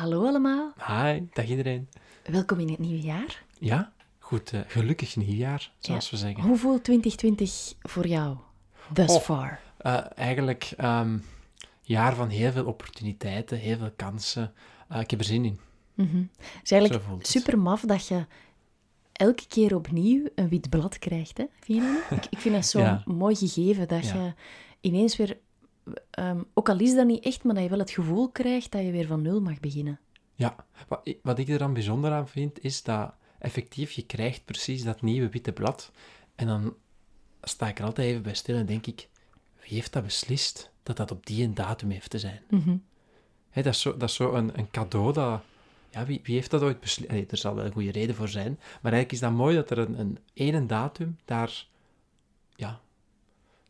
Hallo allemaal, Hi, dag iedereen. welkom in het nieuwe jaar. Ja, goed, eh, gelukkig nieuwjaar, zoals Ja. we zeggen. Hoe voelt 2020 voor jou? Thus Oh. far. Eh, eigenlijk ehm jaar van heel veel opportuniteiten, heel veel kansen. Eh, ik heb er zin in. Mhm. Het is eigenlijk super maf dat je elke keer opnieuw een wit blad krijgt. Hè? Vind je dat niet? Ik, ik vind dat zo'n Ja. mooi gegeven dat Ja. je ineens weer, ehm, ook al is dat niet echt, maar dat je wel het gevoel krijgt dat je weer van nul mag beginnen. Ja, wat ik, wat ik er dan bijzonder aan vind, is dat effectief je krijgt precies dat nieuwe witte blad. En dan sta ik er altijd even bij stil en denk ik, wie heeft dat beslist dat dat op die een datum heeft te zijn? Mhm. Dat is zo, dat is zo een, een cadeau dat... Ja, wie, wie heeft dat ooit beslist? Er zal wel een goede reden voor zijn. Maar eigenlijk is dat mooi dat er een, een ene datum daar... Ja,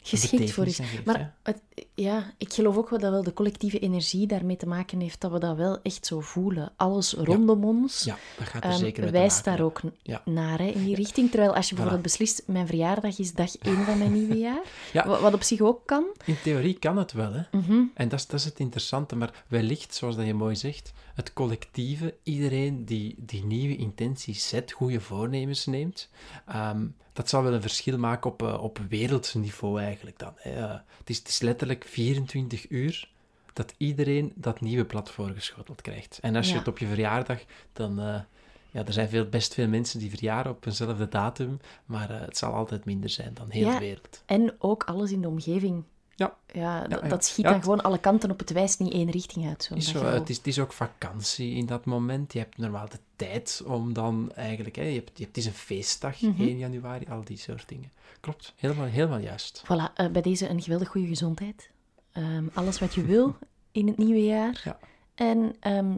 Geschikt voor is. Maar het, ja, ik geloof ook wel dat wel de collectieve energie daarmee te maken heeft dat we dat wel echt zo voelen. Alles rondom ons ja, dat gaat er ehm, zeker wijst maken daar ook Ja. naar, hè, in die richting. Terwijl als je bijvoorbeeld beslist, mijn verjaardag is dag 1 van mijn nieuwe jaar, Ja. wa- wat op zich ook kan. In theorie kan het wel, hè. Mhm. En dat is, dat is het interessante, maar wellicht, zoals dat je mooi zegt, het collectieve, iedereen die, die nieuwe intenties zet, goede voornemens neemt, ehm, dat zal wel een verschil maken op, eh, op wereldniveau eigenlijk dan. Hè. Eh, het, is, het is letterlijk 24 uur dat iedereen dat nieuwe blad voorgeschoteld krijgt. En als je Ja. het op je verjaardag, dan... eh, ja, er zijn veel, best veel mensen die verjaren op eenzelfde datum, maar het zal altijd minder zijn dan heel Ja. de wereld. En ook alles in de omgeving. Ja. Ja, dat, ja. dat schiet dan gewoon alle kanten op het wijst niet één richting uit. Zo, Is zo, het, is, het is ook vakantie in dat moment. Je hebt normaal de tijd om dan eigenlijk... Hè, je hebt, je hebt, het is een feestdag, Mhm. 1 januari, al die soort dingen. Klopt, helemaal, helemaal juist. Voilà, eh, bij deze een geweldig goede gezondheid. Ehm, alles wat je wil in het nieuwe jaar. Ja. En ehm,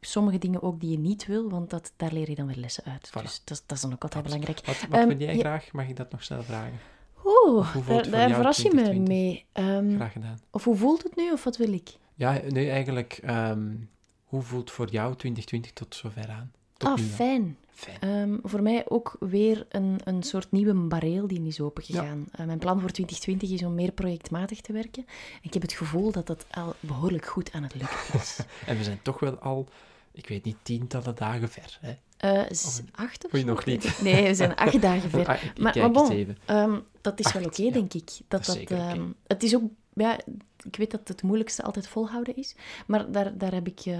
sommige dingen ook die je niet wil, want dat, daar leer je dan weer lessen uit. Voilà. Dus dat, is- dat is dan ook altijd belangrijk. Wat, wat Ehm, wil jij ja. graag? Mag ik dat nog snel vragen? Oeh, daar, verras je me 2020? mee. Ehm, Graag gedaan. of hoe voelt het nu, of wat wil ik? Ja, nee, eigenlijk... ehm, hoe voelt voor jou 2020 tot zover aan? Tot ah, fijn. Fijn. Ehm, voor mij ook weer een, een soort nieuwe bareel die is opengegaan. Eh, mijn plan voor 2020 is om meer projectmatig te werken. Ik heb het gevoel dat dat al behoorlijk goed aan het lukken is. En we zijn toch wel al, ik weet niet, tientallen dagen ver. Hè? Eh, is het acht of nog niet. Nee, we zijn acht dagen ver. Ah, ik Maar, maar bon, ehm, dat is wel oké, ja. denk ik. Dat, Dat ehm, Het is ook... Ja, ik weet dat het moeilijkste altijd volhouden is. Maar daar, daar heb ik eh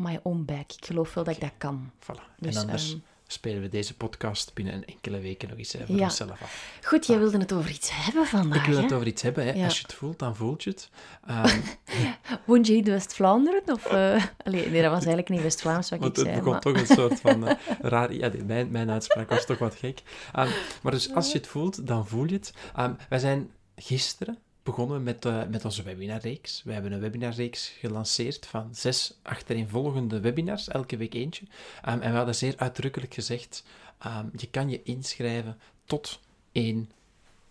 my own back. Ik geloof wel dat ik dat kan. Voilà. Dus, en anders spelen we deze podcast binnen een enkele weken nog eens hè, voor Ja. onszelf af. Goed, jij wilde het over iets hebben vandaag, Ik wil het hè? over iets hebben. Hè. Ja. Als je het voelt, dan voelt je het. Ehm, Woon je in West-Vlaanderen? Of, eh, Allee, nee, dat was eigenlijk niet West-Vlaams wat want ik het zei. begon maar- toch een soort van eh, raar... Ja, nee, mijn, mijn uitspraak was toch wat gek. Ehm, maar dus als je het voelt, dan voel je het. Ehm, wij zijn gisteren begonnen met, eh, met onze webinarreeks. We hebben een webinarreeks gelanceerd van zes achtereenvolgende webinars, elke week eentje. Ehm, en we hadden zeer uitdrukkelijk gezegd, ehm, je kan je inschrijven tot 1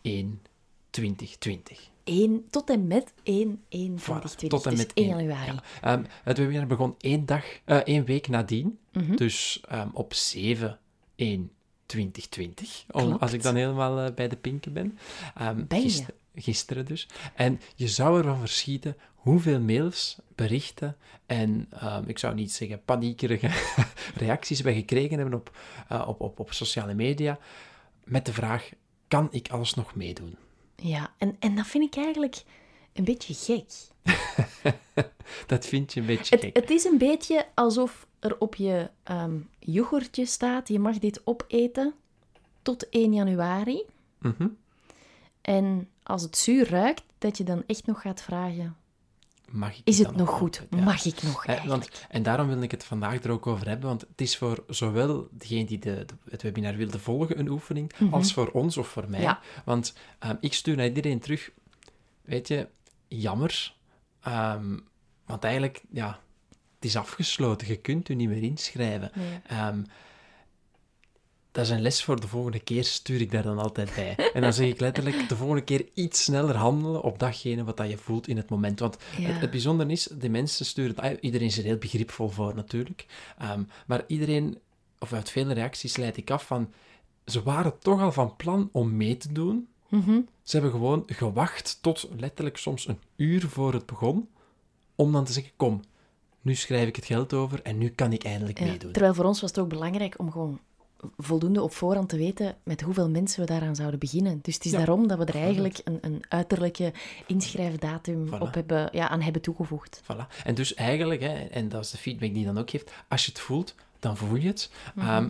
1 2020. 1, tot en met 1, 1 Voilà, 2020. tot en dus met 1 één, januari. ja. Ehm, het webinar begon één, dag, eh, één week nadien, Mhm. dus op 7 1 2020. Om, Klopt. als ik dan helemaal eh, bij de pinken ben. Ehm, Ben je? gister- gisteren dus. En je zou ervan verschieten hoeveel mails, berichten en, ehm, ik zou niet zeggen paniekerige reacties wij gekregen hebben op, eh, op, op, op sociale media met de vraag, kan ik alsnog meedoen? Ja, en, en dat vind ik eigenlijk een beetje gek. Dat vind je een beetje Het, gek. het is een beetje alsof er op je ehm, yoghurtje staat, je mag dit opeten tot 1 januari. Mhm. En als het zuur ruikt, dat je dan echt nog gaat vragen, Mag ik is het nog goed? Ja. Mag ik nog eigenlijk? want, en daarom wil ik het vandaag er ook over hebben, want het is voor zowel degene die de, de- het webinar wilde volgen een oefening, als voor ons of voor mij. Mhm. Ja. Want ehm, ik stuur naar iedereen terug, weet je, jammer, ehm, want eigenlijk, ja, het is afgesloten, je kunt u niet meer inschrijven. Nee. Ehm, dat is een les voor de volgende keer, stuur ik daar dan altijd bij. En dan zeg ik letterlijk, de volgende keer iets sneller handelen op datgene wat dat je voelt in het moment. Want Ja. het, het bijzondere is, de mensen sturen... ah, Iedereen is er heel begripvol voor, natuurlijk. Ehm, maar iedereen, of uit vele reacties leid ik af van... Ze waren toch al van plan om mee te doen. Mhm. Ze hebben gewoon gewacht tot letterlijk soms een uur voor het begon, om dan te zeggen, kom, nu schrijf ik het geld over en nu kan ik eindelijk Ja, meedoen. Terwijl voor ons was het ook belangrijk om gewoon voldoende op voorhand te weten met hoeveel mensen we daaraan zouden beginnen. Dus het is Ja, daarom dat we er eigenlijk een, een uiterlijke inschrijfdatum Voilà. op hebben, ja, aan hebben toegevoegd. Voilà. En dus eigenlijk, hè, en dat is de feedback die je dan ook geeft, als je het voelt, dan voel je het. Ehm,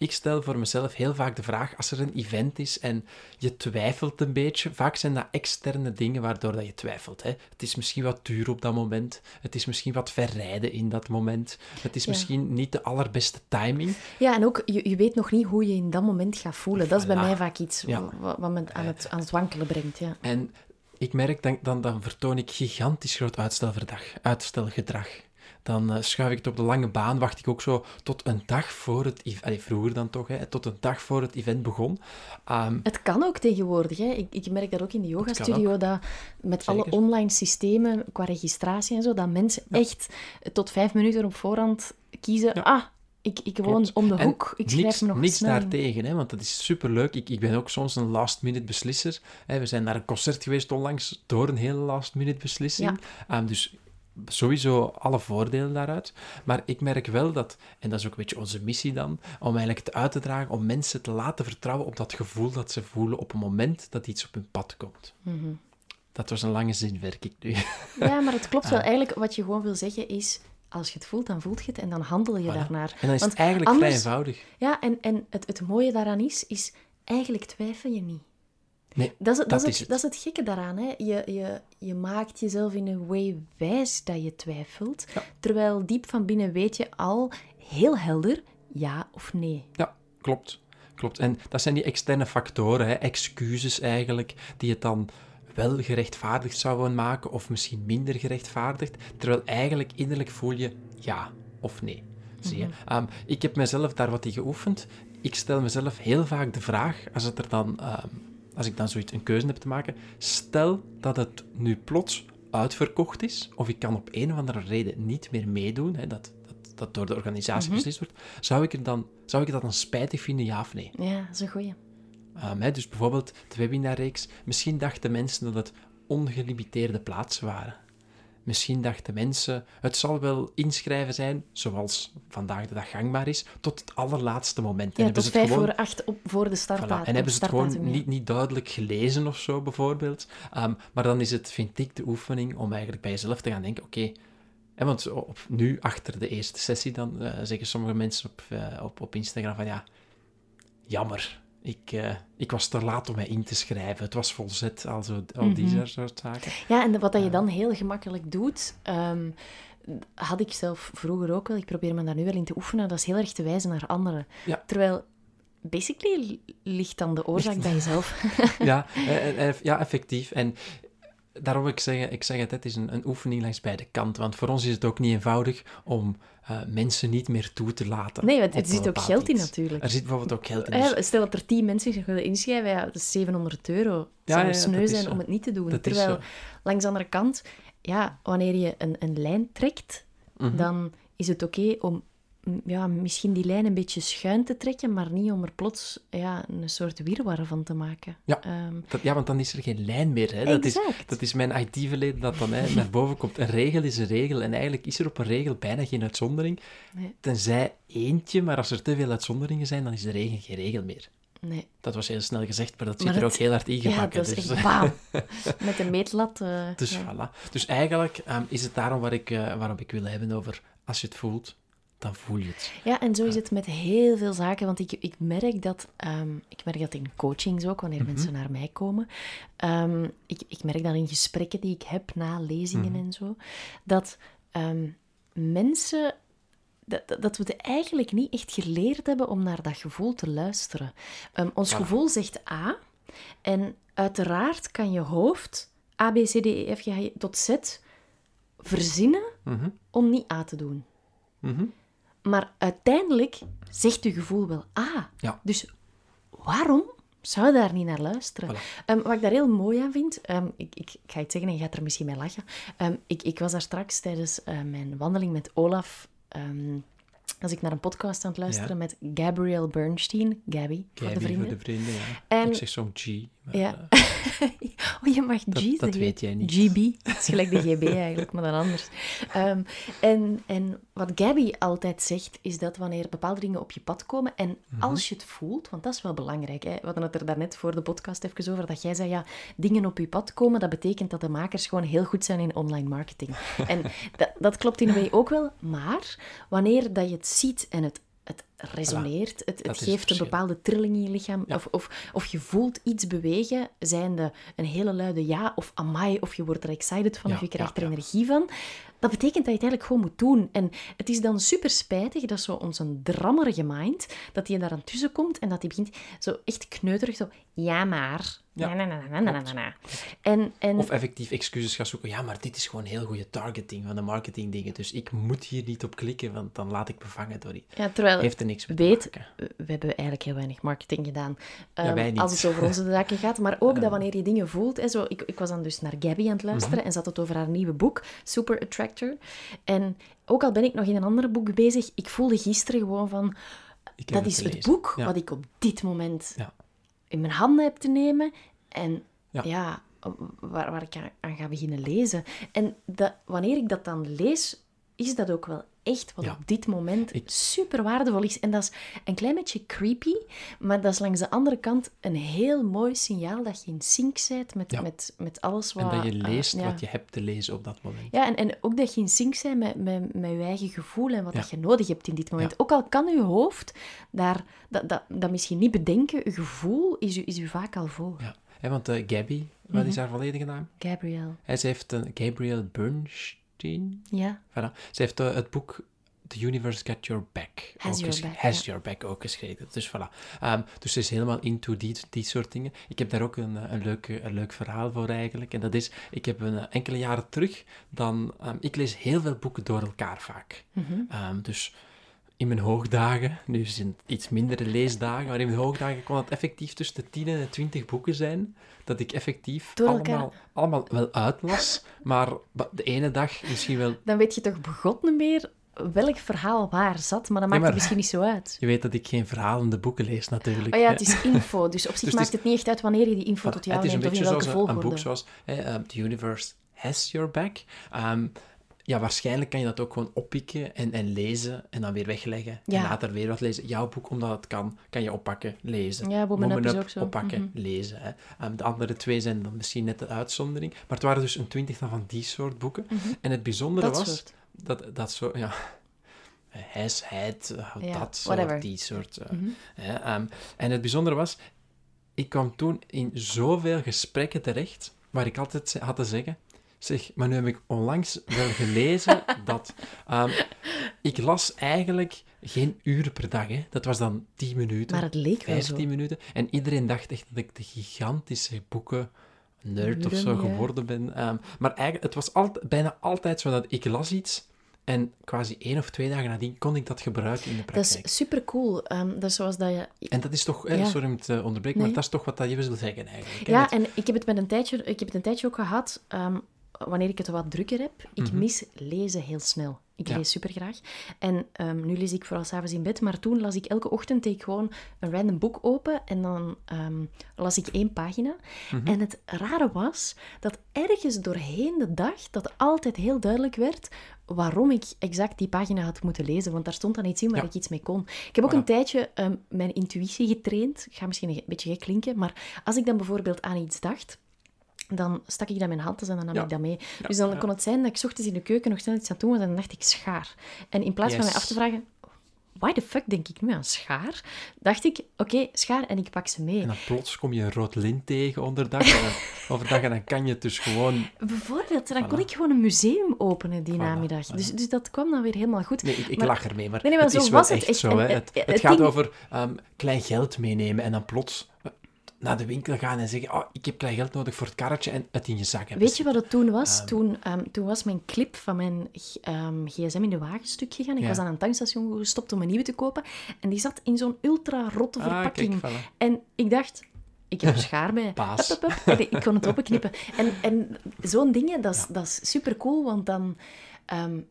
ik stel voor mezelf heel vaak de vraag, als er een event is en je twijfelt een beetje, vaak zijn dat externe dingen waardoor dat je twijfelt. Hè. Het is misschien wat duur op dat moment, het is misschien wat verrijden in dat moment, het is Ja. misschien niet de allerbeste timing. Ja, en ook, je, je weet nog niet hoe je in dat moment gaat voelen. Dat is bij mij vaak iets Ja. wat, wat me aan het, aan het wankelen brengt. Ja. En ik merk, dan, dan, dan vertoon ik gigantisch groot uitstelverdag, uitstelgedrag. Dan eh, schuif ik het op de lange baan, wacht ik ook zo tot een dag voor het event, vroeger dan toch, hè, tot een dag voor het event begon. Ehm, Het kan ook tegenwoordig. Hè. Ik, ik merk dat ook in de yoga-studio, dat met alle online systemen, qua registratie en zo, dat mensen echt tot vijf minuten op voorhand kiezen, Ja. ah, ik, ik woon Klopt. om de En hoek, ik schrijf niks, me nog niks snel daartegen, hè, want dat is superleuk. Ik, ik ben ook soms een last-minute beslisser. Hè. We zijn naar een concert geweest onlangs door een hele last-minute beslissing. Ehm, dus sowieso alle voordelen daaruit. Maar ik merk wel dat, en dat is ook een beetje onze missie dan, om eigenlijk het uit te dragen, om mensen te laten vertrouwen op dat gevoel dat ze voelen op het moment dat iets op hun pad komt. Mhm. Dat was een lange zin, werk ik nu. Ja, maar het klopt wel. Eigenlijk wat je gewoon wil zeggen is, als je het voelt, dan voelt je het en dan handel je Voilà. daarnaar. En dan is Want het eigenlijk vrij anders- eenvoudig. Ja, en, en het, het mooie daaraan is, is eigenlijk twijfel je niet. Nee, Dat is, het- dat, dat is het, het. dat is het gekke daaraan. Hè? Je, je, je maakt jezelf in een way wijs dat je twijfelt. Ja. Terwijl diep van binnen weet je al heel helder ja of nee. Ja, klopt. Klopt. En dat zijn die externe factoren, hè, excuses eigenlijk, die het dan wel gerechtvaardigd zouden maken, of misschien minder gerechtvaardigd, terwijl eigenlijk innerlijk voel je ja of nee. Zie je? Ehm, ik heb mezelf daar wat in geoefend. Ik stel mezelf heel vaak de vraag, als, het er dan, ehm, als ik dan zoiets een keuze heb te maken, stel dat het nu plots uitverkocht is, of ik kan op een of andere reden niet meer meedoen, hè, dat, dat, dat door de organisatie beslist wordt, zou ik, er dan, zou ik dat dan spijtig vinden, ja of nee? Ja, dat is een goeie. Ehm, hè, dus bijvoorbeeld de webinarreeks. Misschien dachten mensen dat het ongelimiteerde plaatsen waren. Misschien dachten mensen, het zal wel inschrijven zijn, zoals vandaag de dag gangbaar is, tot het allerlaatste moment. Ja, hebben tot vijf gewoon- voor acht op, voor de Voilà. startdatum. En hebben ze het gewoon niet, niet duidelijk gelezen of zo, bijvoorbeeld. Ehm, maar dan is het, vind ik, de oefening om eigenlijk bij jezelf te gaan denken, oké, hè, want op, nu, achter de eerste sessie, dan eh, zeggen sommige mensen op, eh, op, op Instagram van, ja, jammer, ik, eh, ik was te laat om mij in te schrijven. Het was volzet, al, zo, al die Mhm. soort zaken. Ja, en wat dat je dan heel gemakkelijk doet, ehm, had ik zelf vroeger ook wel. Ik probeer me daar nu wel in te oefenen. Dat is heel erg te wijzen naar anderen. Ja. Terwijl, basically ligt dan de oorzaak bij jezelf. ja, eh, eh, ja, effectief. En daarom wil ik zeggen, ik zeg het, het is een, een oefening langs beide kanten. Want voor ons is het ook niet eenvoudig om eh, mensen niet meer toe te laten. Nee, want er zit ook geld in natuurlijk. Er zit bijvoorbeeld ook geld in. dus- Eh, Stel dat er tien mensen zich willen inschrijven, ja, dat is 700 euro. Het Ja, zou ja, ja, sneu zijn zo. om het niet te doen. Dat Terwijl, langs de andere kant, ja, wanneer je een, een lijn trekt, Mhm. dan is het oké om ja, misschien die lijn een beetje schuin te trekken, maar niet om er plots ja, een soort wirwar van te maken. Ja. Ehm, Dat, ja, want dan is er geen lijn meer. Hè. Dat, is, dat is mijn IT-verleden dat dan hè, naar boven komt. Een regel is een regel. En eigenlijk is er op een regel bijna geen uitzondering. Nee. Tenzij eentje, maar als er te veel uitzonderingen zijn, dan is de regel geen regel meer. nee. Dat was heel snel gezegd, maar dat Maar zit er het- ook heel hard Ja, ingebakken. dat is dus, echt. Met een meetlat. eh, dus ja. voilà. Dus eigenlijk ehm, is het daarom waar ik, eh, waarom ik wil hebben over als je het voelt, dan voel je het. Ja, en zo is het met heel veel zaken. Want ik, ik merk dat, ehm, ik merk dat in coachings ook, wanneer Mhm. mensen naar mij komen. Ehm, ik, ik merk dat in gesprekken die ik heb na lezingen Mhm. en zo, dat ehm, mensen. Dat, dat- we het eigenlijk niet echt geleerd hebben om naar dat gevoel te luisteren. Ons gevoel zegt A. En uiteraard kan je hoofd A, B, C, D, E, F, G, H, I, tot Z verzinnen Mhm. om niet A te doen. Mhm. Maar uiteindelijk zegt je gevoel wel ah. Ja. Dus waarom zou je daar niet naar luisteren? Voilà. Ehm, wat ik daar heel mooi aan vind, ehm, ik, ik, ik ga het zeggen en je gaat er misschien mee lachen. Ehm, ik, ik was daar straks tijdens eh, mijn wandeling met Olaf. Als ik naar een podcast aan het luisteren Ja. met Gabrielle Bernstein. Gabby, voor de Gabby vrienden. voor de vrienden, ja. En- Ik zeg soms G. maar, Ja. eh, oh, je mag G dat zeggen. weet jij niet. GB. Dat is gelijk de GB eigenlijk, maar dan anders. Ehm, en, en wat Gabby altijd zegt, is dat wanneer bepaalde dingen op je pad komen en Mhm. als je het voelt, want dat is wel belangrijk. Hè? We hadden het er daarnet voor de podcast even over, dat jij zei, ja, dingen op je pad komen, dat betekent dat de makers gewoon heel goed zijn in online marketing. en dat, dat klopt in een way ook wel, maar wanneer dat je het ziet en het het resoneert. Het, het geeft een bepaalde trilling in je lichaam. Of, of, of je voelt iets bewegen, zijnde een hele luide ja of amai, of je wordt er excited van of je krijgt er energie van. Dat betekent dat je het eigenlijk gewoon moet doen. En het is dan super spijtig dat zo onze drammerige mind, dat die daar aan tussen komt en dat die begint zo echt kneuterig zo, ja maar, ja. En, en... Of effectief excuses gaan zoeken. Ja, maar dit is gewoon heel goede targeting van de marketing dingen Dus ik moet hier niet op klikken, want dan laat ik bevangen door die. Ja, terwijl... Heeft een niks mee te weet, maken. we hebben eigenlijk heel weinig marketing gedaan. Ja, Ehm. Als het over onze zaken gaat. Maar ook dat wanneer je dingen voelt. Hè, zo, ik, ik was dan dus naar Gabby aan het luisteren Mhm. en zat het over haar nieuwe boek, Super Attractor. En ook al ben ik nog in een ander boek bezig, ik voelde gisteren gewoon van... Dat is het boek Ja. wat ik op dit moment Ja. in mijn handen heb te nemen. En Ja. ja, waar, waar ik aan, aan ga beginnen lezen. En dat, wanneer ik dat dan lees, is dat ook wel echt wat Ja. op dit moment Ik- super waardevol is. En dat is een klein beetje creepy, maar dat is langs de andere kant een heel mooi signaal dat je in sync bent met, Ja. met, met alles wat... En dat je eh, leest ja. wat je hebt te lezen op dat moment. Ja, en, en ook dat je in sync bent met, met, met je eigen gevoel en wat dat je nodig hebt in dit moment. Ook al kan je hoofd daar, dat, dat, dat misschien niet bedenken, je gevoel is u, is u vaak al voor. Ja. Want eh, Gabby, wat Mhm. is haar volledige naam? Gabrielle. Hij heeft een Gabrielle Bernstein. Ja, Voilà. Ze heeft eh, het boek The Universe Got Your Back Has ook Your gesch- Back, Has ja. Your Back ook geschreven. Dus voilà. Ehm, dus ze is helemaal into die, die soort dingen. Ik heb daar ook een, eh, een, leuk, een leuk verhaal voor eigenlijk. En dat is, ik heb een, eh, enkele jaren terug, dan, ehm, ik lees heel veel boeken door elkaar vaak. Mhm. Ehm, dus in mijn hoogdagen, nu zijn het iets mindere leesdagen, maar in mijn hoogdagen kon het effectief tussen de 10 en de 20 boeken zijn, dat ik effectief allemaal, allemaal wel uitlas, maar de ene dag misschien wel dan weet je toch begot niet meer welk verhaal waar zat, maar dat maakt maar- het misschien niet zo uit. Je weet dat ik geen verhalende boeken lees, natuurlijk. Oh ja, het is info, dus op zich het maakt is- het niet echt uit wanneer je die info tot jou het is een neemt beetje zoals een, boek zoals ehm, The Universe Has Your Back. Ehm, ja, waarschijnlijk kan je dat ook gewoon oppikken en, en lezen en dan weer wegleggen. Ja. En later weer wat lezen. Jouw boek, omdat het kan, kan je oppakken, lezen. Ja, Woman Up is ook zo. Oppakken, Mhm. lezen. Hè. Ehm, de andere twee zijn dan misschien net de uitzondering. Maar het waren dus een twintigtal van die soort boeken. Mhm. En het bijzondere Dat was... soort. Dat, dat zo, ja... Had, uh, Ja, dat soort, whatever. die soort... eh, Mhm. hè, ehm, en het bijzondere was, ik kwam toen in zoveel gesprekken terecht, waar ik altijd had te zeggen, zeg, maar nu heb ik onlangs wel gelezen dat... ehm, ik las eigenlijk geen uren per dag, hè. Dat was dan 10 minuten, Maar het leek wel zo. 15 minuten. En iedereen dacht echt dat ik de gigantische boeken nerd of zo geworden ben. Ehm, maar eigenlijk, het was altijd, bijna altijd zo dat ik las iets en quasi één of twee dagen nadien kon ik dat gebruiken in de Dat praktijk. is super cool. dat is zoals dat je... En dat is toch, eh, Ja. sorry om te onderbreken, Nee. maar dat is toch wat dat je wil zeggen eigenlijk. Ja, en ik heb het met een tijdje, ik heb het een tijdje ook gehad, ehm, wanneer ik het wat drukker heb. Ik Mhm. mis lezen heel snel. Ik Ja. lees super graag. En ehm, nu lees ik vooral s'avonds in bed, maar toen las ik elke ochtend deed ik gewoon een random boek open en dan ehm, las ik één pagina. Mhm. En het rare was dat ergens doorheen de dag dat altijd heel duidelijk werd waarom ik exact die pagina had moeten lezen, want daar stond dan iets in waar Ja. ik iets mee kon. Ik heb ook Voilà. een tijdje ehm, mijn intuïtie getraind. Ga misschien een beetje gek klinken, maar als ik dan bijvoorbeeld aan iets dacht, dan stak ik dat in mijn hand en dan nam Ja. ik dat mee. dus dan kon het zijn dat ik 's ochtends in de keuken nog snel iets aan het doen was en dan dacht ik schaar. En in plaats van mij af te vragen, why the fuck denk ik nu aan schaar? Dacht ik, oké, schaar en ik pak ze mee. En dan plots kom je een rood lint tegen onderdag. Overdag en dan kan je het dus gewoon... Bijvoorbeeld, dan kon ik gewoon een museum openen die Voilà, namiddag. voilà. Dus, dus dat kwam dan weer helemaal goed. Nee, ik, ik Maar- lach ermee, maar, Nee, nee, maar het zo is wel was het echt echt. zo. Hè. Het, het het gaat ding- over ehm, klein geld meenemen en dan plots naar de winkel gaan en zeggen oh, ik heb klein geld nodig voor het karretje en het in je zak hebben. Weet je wat het toen was? Ehm. toen, ehm, toen was mijn clip van mijn ehm, gsm in de wagen stuk gegaan. Ik Ja. was aan een tankstation gestopt om een nieuwe te kopen. En die zat in zo'n ultra-rotte Ah, verpakking. kijk, voilà. En ik dacht, ik heb er schaar bij. En ik kon het openknippen. En, en zo'n dingen, dat is, dat is super cool, want dan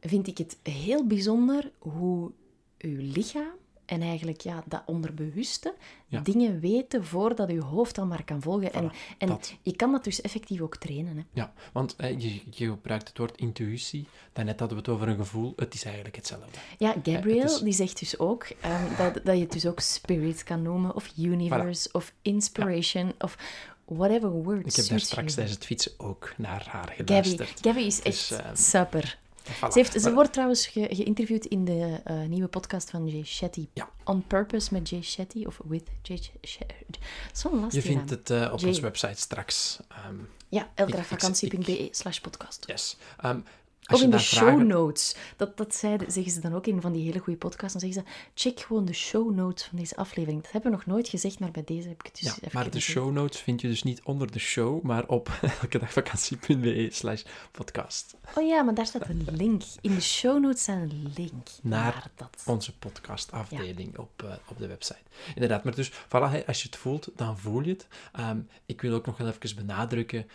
vind ik het heel bijzonder hoe uw lichaam en eigenlijk ja, dat onderbewuste Ja. dingen weten voordat uw hoofd al maar kan volgen. en en dat. je kan dat dus effectief ook trainen. Hè. Ja, want eh, je, je gebruikt het woord intuïtie. Daarnet hadden we het over een gevoel. Het is eigenlijk hetzelfde. Ja, Gabriel het is- die zegt dus ook ehm, dat, dat je het dus ook spirit kan noemen, of universe, of inspiration, of whatever word Ik heb daar straks tijdens het fietsen ook naar haar Gabby, geluisterd. Gabby is Dus, echt ehm, super. Voilà. Ze, heeft, ze Maar- wordt trouwens ge- geïnterviewd in de eh, nieuwe podcast van Jay Shetty. Ja. On Purpose met Jay Shetty, of with Jay Shetty. Zo'n lastige Je vindt het eh, op Jay. onze website straks. Ehm, Ja, elkdagvakantie.be slash podcast. yes. Ehm, Of je in de show vragen- notes. Dat, dat zeiden, zeggen ze dan ook in van die hele goede podcasts. Dan zeggen ze, check gewoon de show notes van deze aflevering. Dat hebben we nog nooit gezegd, maar bij deze heb ik het dus Ja, even maar de show notes vind je dus niet onder de show, maar op elkedagvakantie.be slash podcast. Oh ja, maar daar staat een link. In de show notes staat een link Naar naar dat. Onze podcastafdeling op, eh, op de website. Inderdaad, maar dus, voilà, als je het voelt, dan voel je het. Ehm, ik wil ook nog wel even benadrukken,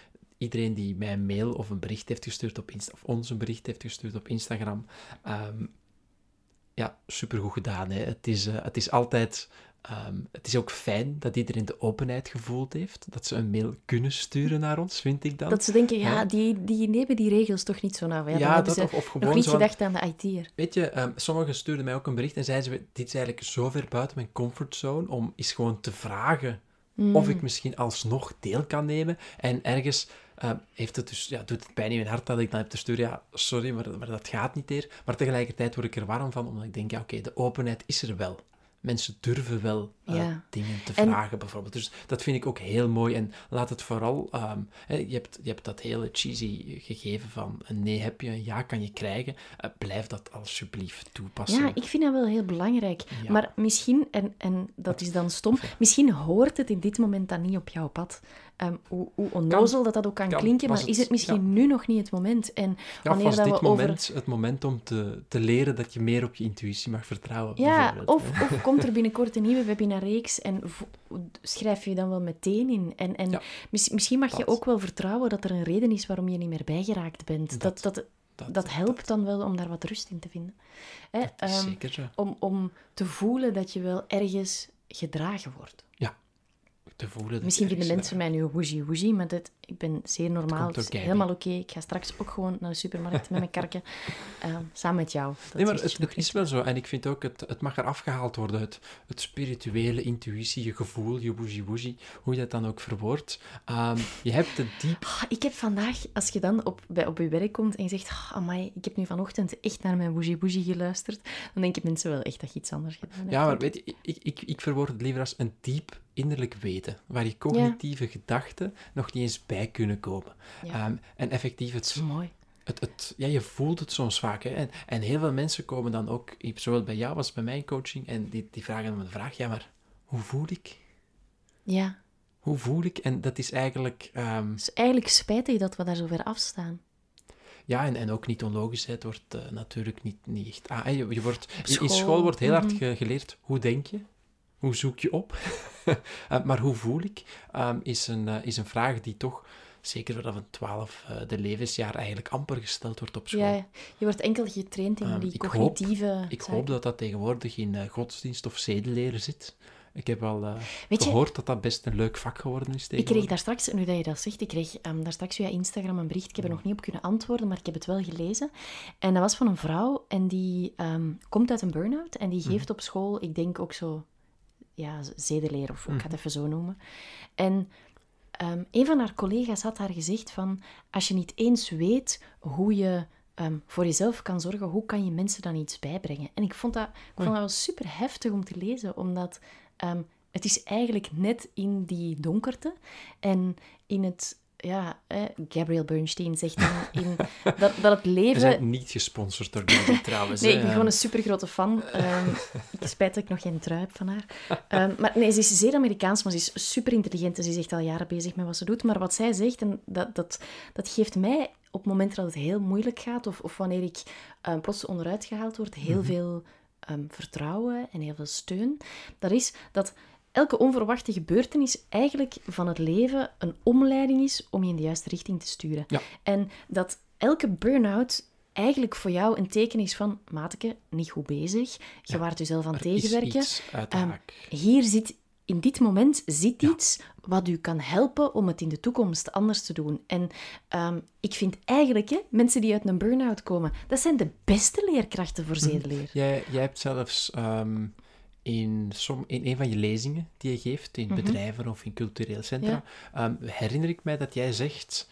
iedereen die mij een mail of een bericht heeft gestuurd op Insta, of ons een bericht heeft gestuurd op Instagram, ehm, ja, supergoed gedaan. Hè. Het, is, eh, het is altijd... ehm, het is ook fijn dat iedereen de openheid gevoeld heeft, dat ze een mail kunnen sturen naar ons, vind ik dan. Dat ze denken, ja, Ja. die, die nemen die regels toch niet zo nauw. Ja, Ja, dat ze of- of gewoon nog niet gedacht aan de IT'er. Weet je, ehm, sommigen stuurden mij ook een bericht en zeiden ze, dit is eigenlijk zo ver buiten mijn comfortzone om eens gewoon te vragen Mm. of ik misschien alsnog deel kan nemen. En ergens ehm, heeft het dus, ja, doet het pijn in mijn hart dat ik dan heb te sturen, ja, sorry, maar, maar dat gaat niet meer. Maar tegelijkertijd word ik er warm van, omdat ik denk, ja, oké, de openheid is er wel. Mensen durven wel eh, Ja. dingen te En- vragen, bijvoorbeeld. Dus dat vind ik ook heel mooi. En laat het vooral... ehm, je, hebt, je hebt dat hele cheesy gegeven van een nee heb je, een ja kan je krijgen. Eh, blijf dat alsjeblieft toepassen. Ja, ik vind dat wel heel belangrijk. Ja. Maar misschien, en, en dat is dan stom, misschien hoort het in dit moment dan niet op jouw pad. Ehm, hoe, hoe onnozel dat dat ook kan, kan. klinken, maar het- is het misschien ja. nu nog niet het moment? En Ja, wanneer was dat dit we over... moment het moment om te, te leren dat je meer op je intuïtie mag vertrouwen? Ja, bijvoorbeeld, of, hè? komt er binnenkort een nieuwe webinarreeks en schrijf je dan wel meteen in. En, en Ja, mis- misschien mag je ook wel vertrouwen dat er een reden is waarom je niet meer bijgeraakt bent. Dat, Dat. dat, helpt dan wel om daar wat rust in te vinden. Hè, Dat is ehm, zeker zo. om, om te voelen dat je wel ergens gedragen wordt. Te voelen dat Misschien vinden mensen mij nu woezie woezie, maar dat, ik ben zeer normaal. Het is Gaby. helemaal oké. Ik ga straks ook gewoon naar de supermarkt met mijn karken. eh, samen met jou. Dat Nee, maar het, het is wel zo. En ik vind ook, het, het mag er afgehaald worden. Het, het spirituele, intuïtie, je gevoel, je woezie, hoe je dat dan ook verwoordt. Ehm, je hebt de diep... Ah, Ik heb vandaag, als je dan op, bij, op je werk komt en je zegt, oh, amai, ik heb nu vanochtend echt naar mijn bougie bougie geluisterd, dan denken mensen wel echt dat je iets anders gedaan hebt. Ja, maar weet je, ik, ik, ik verwoord het liever als een diep innerlijk weten, waar je cognitieve gedachten nog niet eens bij kunnen komen. Ja. Ehm, en effectief, Dat is het, mooi. het, het, ja, je voelt het soms vaak. Hè? En, en heel veel mensen komen dan ook, zowel bij jou als bij mijn coaching, en die, die vragen dan een vraag, ja, maar hoe voel ik? Ja, Hoe voel ik? En dat is eigenlijk... ehm, het is eigenlijk spijtig dat we daar zo ver afstaan. Ja, en, en ook niet onlogisch. Hè. Het wordt eh, natuurlijk niet, niet echt... Ah, je, je wordt, in- In school, wordt heel hard mhm. ge- geleerd, hoe denk je? Hoe zoek je op? Eh, maar hoe voel ik? ehm, is, een, eh, is een vraag die toch zeker vanaf een twaalf, uh, de levensjaar eigenlijk amper gesteld wordt op school. Ja, je wordt enkel getraind in Ehm, die ik cognitieve... Hoop, ik hoop dat dat tegenwoordig in eh, godsdienst of zedenleer zit. Ik heb al eh, je, gehoord dat dat best een leuk vak geworden is Ik kreeg daar straks, nu dat je dat zegt, ik kreeg ehm, daar straks via Instagram een bericht. Ik heb er nog niet op kunnen antwoorden, maar ik heb het wel gelezen. En dat was van een vrouw en die komt uit een burn-out en die Mhm. geeft op school, ik denk ook zo, ja, zedeleer of ik Mhm. ga het even zo noemen. En ehm, een van haar collega's had haar gezegd van, als je niet eens weet hoe je ehm, voor jezelf kan zorgen, hoe kan je mensen dan iets bijbrengen? En ik vond dat, ik vond dat wel super heftig om te lezen, omdat ehm, het is eigenlijk net in die donkerte en in het, ja, eh, Gabriel Bernstein zegt dan in, dat, dat het We leven... zijn niet gesponsord door Gaby trouwens. Nee, ik ben gewoon een supergrote fan. Ehm ik spijt dat ik nog geen trui heb van haar. Ehm, maar nee, ze is zeer Amerikaans, maar ze is super intelligent. en Ze is echt al jaren bezig met wat ze doet. Maar wat zij zegt, en dat, dat, dat geeft mij op momenten dat het heel moeilijk gaat, of, of wanneer ik eh, plots onderuit gehaald word, heel veel ehm, vertrouwen en heel veel steun. Dat is dat elke onverwachte gebeurtenis eigenlijk van het leven een omleiding is om je in de juiste richting te sturen. Ja. En dat elke burn-out eigenlijk voor jou een teken is van, mateke, niet goed bezig, je waart jezelf aan Er tegenwerken. haak. Hier zit, in dit moment zit Ja. iets wat u kan helpen om het in de toekomst anders te doen. En ehm, ik vind eigenlijk, hè, mensen die uit een burn-out komen, dat zijn de beste leerkrachten voor zedeleer. Jij, jij hebt zelfs ehm, in, som, in een van je lezingen die je geeft, in bedrijven of in cultureel centra, ehm, herinner ik mij dat jij zegt,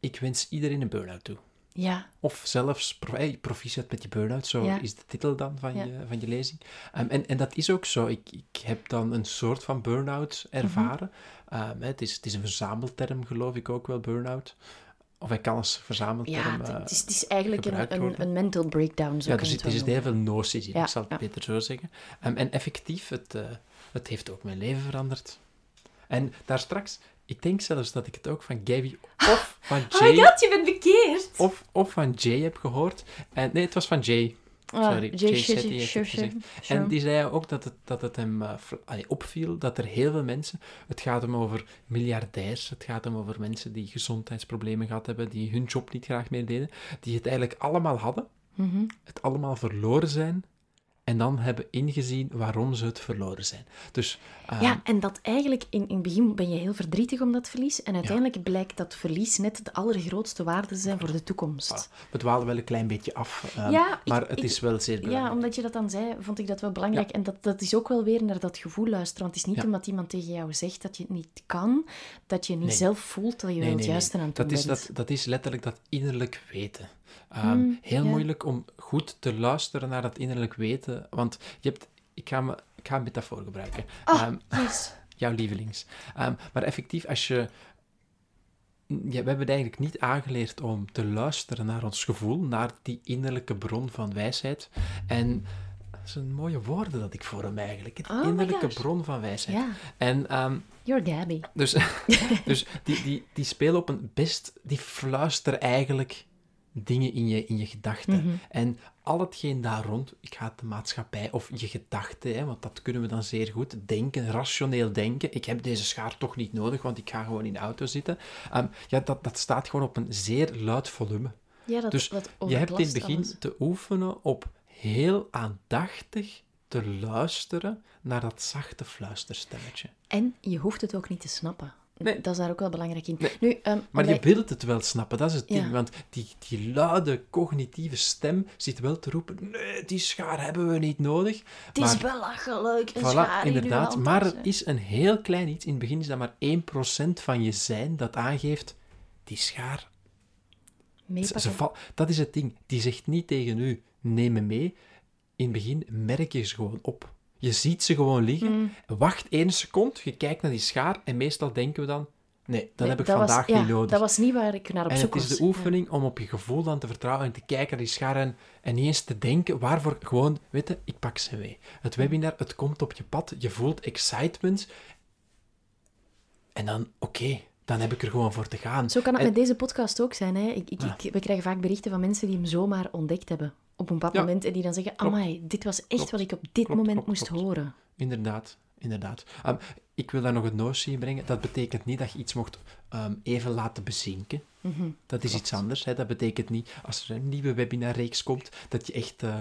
ik wens iedereen een burn-out toe. Ja, Of zelfs hey, proficiat met je burn-out, zo Ja. is de titel dan van, Ja. je, van je lezing. Ehm, en, en dat is ook zo. Ik, ik heb dan een soort van burn-out ervaren. Ehm, het, is, het is een verzamelterm, geloof ik ook wel, burn-out. Of hij kan als verzamelterm... ja eh, het, is, het is eigenlijk een, een, een mental breakdown, zo ja, er zit, het er heel veel noties in, Ja, ik zal het ja. beter zo zeggen. Ehm, en effectief, het, eh, het heeft ook mijn leven veranderd. En daar straks, ik denk zelfs dat ik het ook van Gabby of van Oh my Jay, god, je bent bekeerd! of, of van Jay heb gehoord. En, nee, het was van Jay. Ah, Sorry, Jay Shetty, heeft het gezegd. En die zei ook dat het, dat het hem eh, opviel dat er heel veel mensen, het gaat hem over miljardairs, het gaat hem over mensen die gezondheidsproblemen gehad hebben, die hun job niet graag meer deden, die het eigenlijk allemaal hadden, Mhm. het allemaal verloren zijn en dan hebben ingezien waarom ze het verloren zijn. Dus eh, Ja, en dat eigenlijk, in, in het begin ben je heel verdrietig om dat verlies. En uiteindelijk blijkt dat verlies net de allergrootste waarde te zijn voor de toekomst. voilà, we dwalen wel een klein beetje af, eh, Ja, ik- maar het ik- is wel zeer belangrijk. Ja, omdat je dat dan zei, vond ik dat wel belangrijk. En dat, dat is ook wel weer naar dat gevoel luisteren. Want het is niet omdat iemand tegen jou zegt dat je het niet kan, dat je niet Nee. zelf voelt dat je wel het juiste aan het dat doen is, bent. dat, dat is letterlijk dat innerlijk weten. Ehm, Hmm, heel moeilijk om goed te luisteren naar dat innerlijk weten. Want je hebt, ik, ga me, ik ga een metafoor gebruiken. Ah, Ehm, yes. jouw lievelings. Ehm, maar effectief, als je... Ja, we hebben eigenlijk niet aangeleerd om te luisteren naar ons gevoel, naar die innerlijke bron van wijsheid. En dat zijn mooie woorden dat ik voor hem eigenlijk. Het Oh innerlijke bron van wijsheid. En ehm, you're Gabby. dus, dus die, die, die spelen op een best... Die fluisteren eigenlijk dingen in je, in je gedachten. Mhm. En al hetgeen daar rond, ik ga het de maatschappij of je gedachten, hè, want dat kunnen we dan zeer goed, denken, rationeel denken. Ik heb deze schaar toch niet nodig, want ik ga gewoon in de auto zitten. Ehm, ja, dat, dat staat gewoon op een zeer luid volume. Ja, dat, Dus dat je hebt in het begin alles. te oefenen op heel aandachtig te luisteren naar dat zachte fluisterstemmetje. En je hoeft het ook niet te snappen. Nee. Dat is daar ook wel belangrijk in. Nee. Nu, ehm, Maar omdat- je wilt het wel snappen, dat is het ding. Ja. Want die, die luide cognitieve stem zit wel te roepen: nee, die schaar hebben we niet nodig. Het is belachelijk, een voilà, schaar inderdaad. Maar er is een heel klein iets. In het begin is dat maar 1% van je zijn dat aangeeft: die schaar. Ze, ze dat is het ding. Die zegt niet tegen u: neem me mee. In het begin merk je ze gewoon op. Je ziet ze gewoon liggen. Mm. Wacht één seconde, je kijkt naar die schaar en meestal denken we dan: nee, dat Nee, heb ik dat was- vandaag ja, niet nodig. Dat was niet waar ik naar op En zoek het is was. de oefening om op je gevoel dan te vertrouwen en te kijken naar die schaar en, en niet eens te denken waarvoor. Gewoon, weet je, ik pak ze mee. Het webinar, het komt op je pad, je voelt excitement. En dan, oké, dan heb ik er gewoon voor te gaan. Zo kan het En- met deze podcast ook zijn. Hè? Ik, ik, Ja. ik- we krijgen vaak berichten van mensen die hem zomaar ontdekt hebben. Op een bepaald Ja. moment. En die dan zeggen, amai, dit was echt Klopt. wat ik op dit Klopt, moment klopt, moest horen. Inderdaad. inderdaad. Ehm, ik wil daar nog een notie in brengen. Dat betekent niet dat je iets mocht ehm, even laten bezinken. Mhm. Dat is iets anders. Hè. Dat betekent niet, als er een nieuwe webinarreeks komt, dat je echt eh,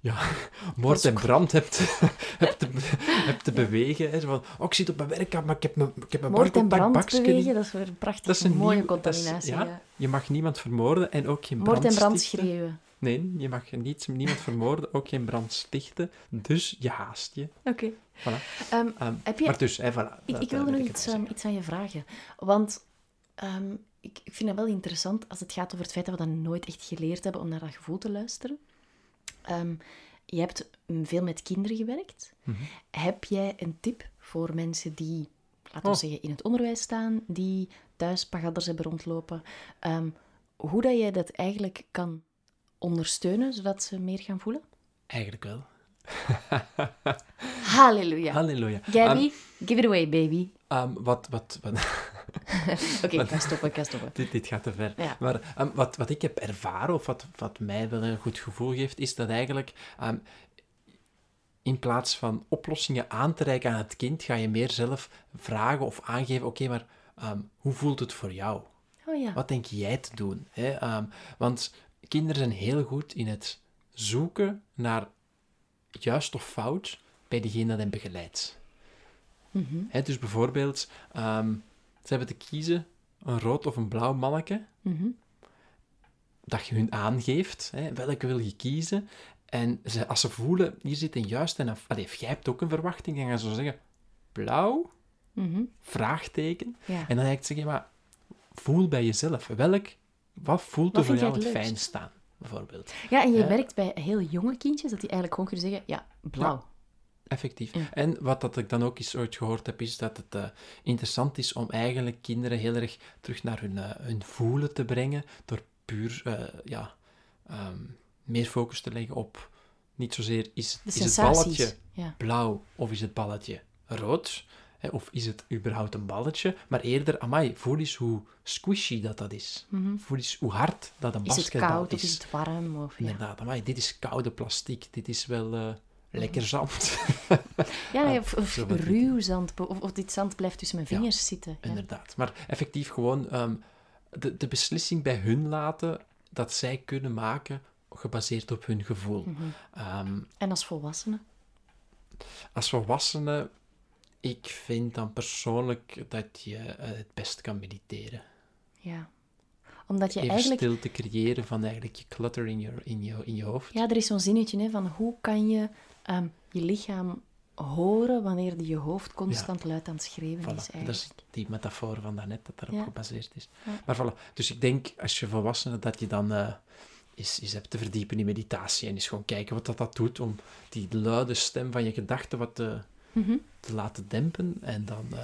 ja, moord en brand hebt, hebt, te, hebt te bewegen. Hè. Zo van, oh, ik zit op mijn werk, maar ik heb mijn, ik heb mijn Moord en brand bewegen, dat is weer een prachtig Dat is een mooie nieuw- dat is- contaminatie. ja. ja. Je mag niemand vermoorden en ook geen Moord brand en brand schreeuwen. Nee, je mag niet, niemand vermoorden, ook geen brand stichten. Dus je haast je. Oké. Voilà. Ehm, Ehm, heb je... Maar dus, hè, voilà. Ik, dat- ik dat wilde wil nog iets, ehm, iets aan je vragen. Want ik, ik vind dat wel interessant als het gaat over het feit dat we dat nooit echt geleerd hebben om naar dat gevoel te luisteren. Je hebt veel met kinderen gewerkt. Mhm. Heb jij een tip voor mensen die, laten we Oh. zeggen, in het onderwijs staan, die thuis pagadders hebben rondlopen, hoe dat jij dat eigenlijk kan ondersteunen, zodat ze meer gaan voelen? Eigenlijk wel. Halleluja. Halleluja. Gabby, give it away, baby. Ehm, wat, wat, wat, Oké, ik ga stoppen, ik ga stoppen. dit, dit gaat te ver. Ja. Maar ehm, wat, wat ik heb ervaren, of wat, wat mij wel een goed gevoel geeft, is dat eigenlijk ehm, in plaats van oplossingen aan te reiken aan het kind, ga je meer zelf vragen of aangeven, oké, maar hoe voelt het voor jou? Oh ja. Wat denk jij te doen? Hè? Want kinderen zijn heel goed in het zoeken naar juist of fout bij degene dat hen begeleidt. Hè, dus bijvoorbeeld, ehm, ze hebben te kiezen een rood of een blauw manneke, Mhm. dat je hun aangeeft, hè, welke wil je kiezen. En ze, als ze voelen, hier zit een juiste en een... Allee, jij hebt ook een verwachting, dan gaan ze zeggen, blauw, Mhm. vraagteken. Ja. En dan ga ik zeggen, maar voel bij jezelf. Welk, wat voelt er voor jou het fijn staan, bijvoorbeeld? Ja, en je Hè? merkt bij heel jonge kindjes dat die eigenlijk gewoon kunnen zeggen, ja, blauw. Effectief. Ja. En wat dat ik dan ook eens ooit gehoord heb, is dat het eh, interessant is om eigenlijk kinderen heel erg terug naar hun, eh, hun voelen te brengen, door puur eh, ja, ehm, meer focus te leggen op niet zozeer is, het balletje Ja. blauw of is het balletje rood, of is het überhaupt een balletje, maar eerder, amai, voel eens hoe squishy dat dat is. Mhm. Voel eens hoe hard dat een Is het basketbal koud of is het warm? Of, ja. Inderdaad, amai, dit is koude plastic, dit is wel eh, lekker zand. Ja, Ah, of, ruw zand, of, of dit zand blijft tussen mijn Ja, vingers zitten. Ja. Inderdaad. Maar effectief gewoon ehm, de, de beslissing bij hun laten dat zij kunnen maken, gebaseerd op hun gevoel. Mhm. Ehm, En als volwassene? als volwassene, ik vind dan persoonlijk dat je eh, het best kan mediteren. Ja. Omdat je Even eigenlijk... stilte creëren van eigenlijk je clutter in je, in je, in je hoofd. Ja, er is zo'n zinnetje hè, van hoe kan je ehm, je lichaam horen wanneer die je hoofd constant luid aan het schreeuwen Voilà, is dat eigenlijk. is die metafoor van daarnet dat daarop Ja. gebaseerd is. Ja. Maar voilà, dus ik denk als je volwassene dat je dan eh is, is hebt te verdiepen in meditatie en is gewoon kijken wat dat, dat doet om die luide stem van je gedachten wat te, Mhm. te laten dempen en dan eh,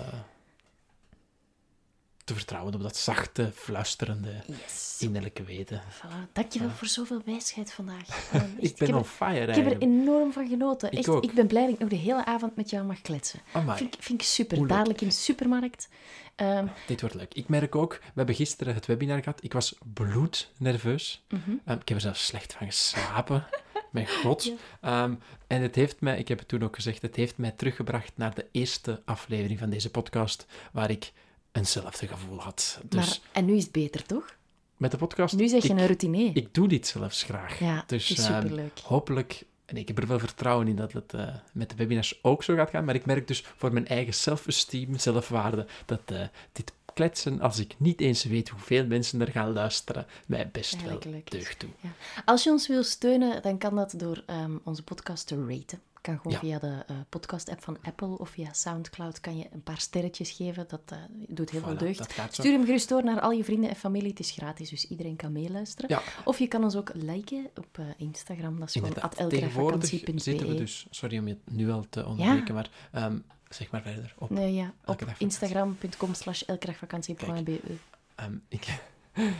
te vertrouwen op dat zachte, fluisterende, Yes. innerlijke weten. Voilà. Dankjewel voor zoveel wijsheid vandaag. Ehm, echt, Ik ben heb on er- fire Ik heb er enorm van genoten. Ik Echt, ook. ik ben blij dat ik nog de hele avond met jou mag kletsen. Amai, Vind, ik- vind ik super. Hoe leuk. Dadelijk in de supermarkt. Ehm, dit wordt leuk. Ik merk ook, we hebben gisteren het webinar gehad. Ik was bloednerveus. Ehm, ik heb er zelfs slecht van geslapen. Mijn god. Ja. Ehm, en het heeft mij, ik heb het toen ook gezegd, het heeft mij teruggebracht naar de eerste aflevering van deze podcast, waar ik eenzelfde gevoel had. Dus maar, en nu is het beter, toch? met de podcast, Nu zeg je ik, een routine. ik doe dit zelfs graag. ja, dus is ehm, superleuk. hopelijk, en ik heb er wel vertrouwen in dat het eh, met de webinars ook zo gaat gaan, maar ik merk dus voor mijn eigen self-esteem, zelfwaarde, dat eh, dit kletsen, als ik niet eens weet hoeveel mensen er gaan luisteren, mij best wel deugd doen. Als je ons wil steunen, dan kan dat door ehm, onze podcast te raten. Kan gewoon Ja. via de eh, podcast-app van Apple of via Soundcloud kan je een paar sterretjes geven. Dat eh, doet heel veel deugd. Stuur hem gerust door naar al je vrienden en familie. Het is gratis, dus iedereen kan meeluisteren. Of je kan ons ook liken op eh, Instagram. Dat is gewoon at Tegenwoordig zitten we dus, sorry om je nu al te onderbreken, maar ehm, zeg maar verder. Op, Nee, ja, op instagram.com slash elkragvakantie.be. Ehm, ik,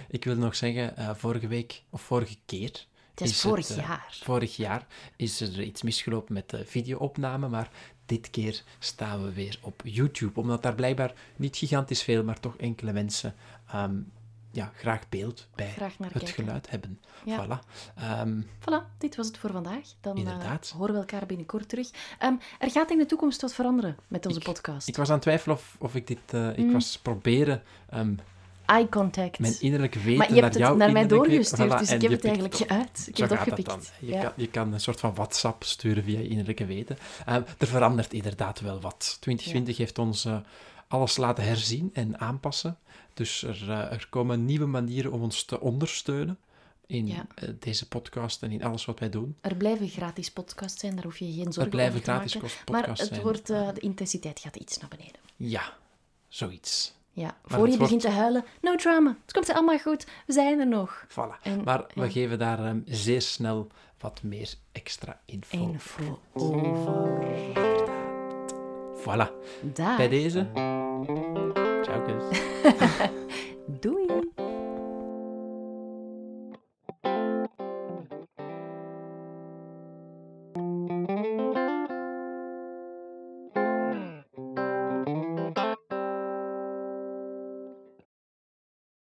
ik wil nog zeggen, eh, vorige week, of vorige keer, Het is, Is vorig het, eh, jaar. vorig jaar, is er iets misgelopen met de videoopname, maar dit keer staan we weer op YouTube, omdat daar blijkbaar niet gigantisch veel, maar toch enkele mensen ehm, ja, graag beeld bij Graag naar het kijken. geluid hebben. Ja. Voilà. Ehm, Voilà, dit was het voor vandaag. Dan Inderdaad. horen we elkaar binnenkort terug. Ehm, er gaat in de toekomst wat veranderen met onze Ik- podcast. ik was aan het twijfelen of, of ik dit... eh, Ik Mm. was proberen ehm, Eye contact. mijn innerlijk weten maar je naar hebt het jouw naar mij doorgestuurd, Voilà, dus ik heb het eigenlijk op. geuit. Ik Zo heb het gaat dat opgepikt. dan. Je, Ja. kan, je kan een soort van WhatsApp sturen via je innerlijke weten. Er verandert inderdaad wel wat. 2020 heeft ons eh, alles laten herzien en aanpassen. Dus er, eh, er komen nieuwe manieren om ons te ondersteunen in Ja. eh, deze podcast en in alles wat wij doen. Er blijven gratis podcasts zijn, daar hoef je geen zorgen Er blijven over te gratis maken. kost- Maar podcasts het zijn. wordt, eh, de intensiteit gaat iets naar beneden. Ja, zoiets. Ja, Maar voor je het begint te huilen, no drama. Het komt allemaal goed. We zijn er nog. Voilà. En- maar we geven daar ehm, zeer snel wat meer extra info. Info over. Voilà. Daar. Bij deze. Because.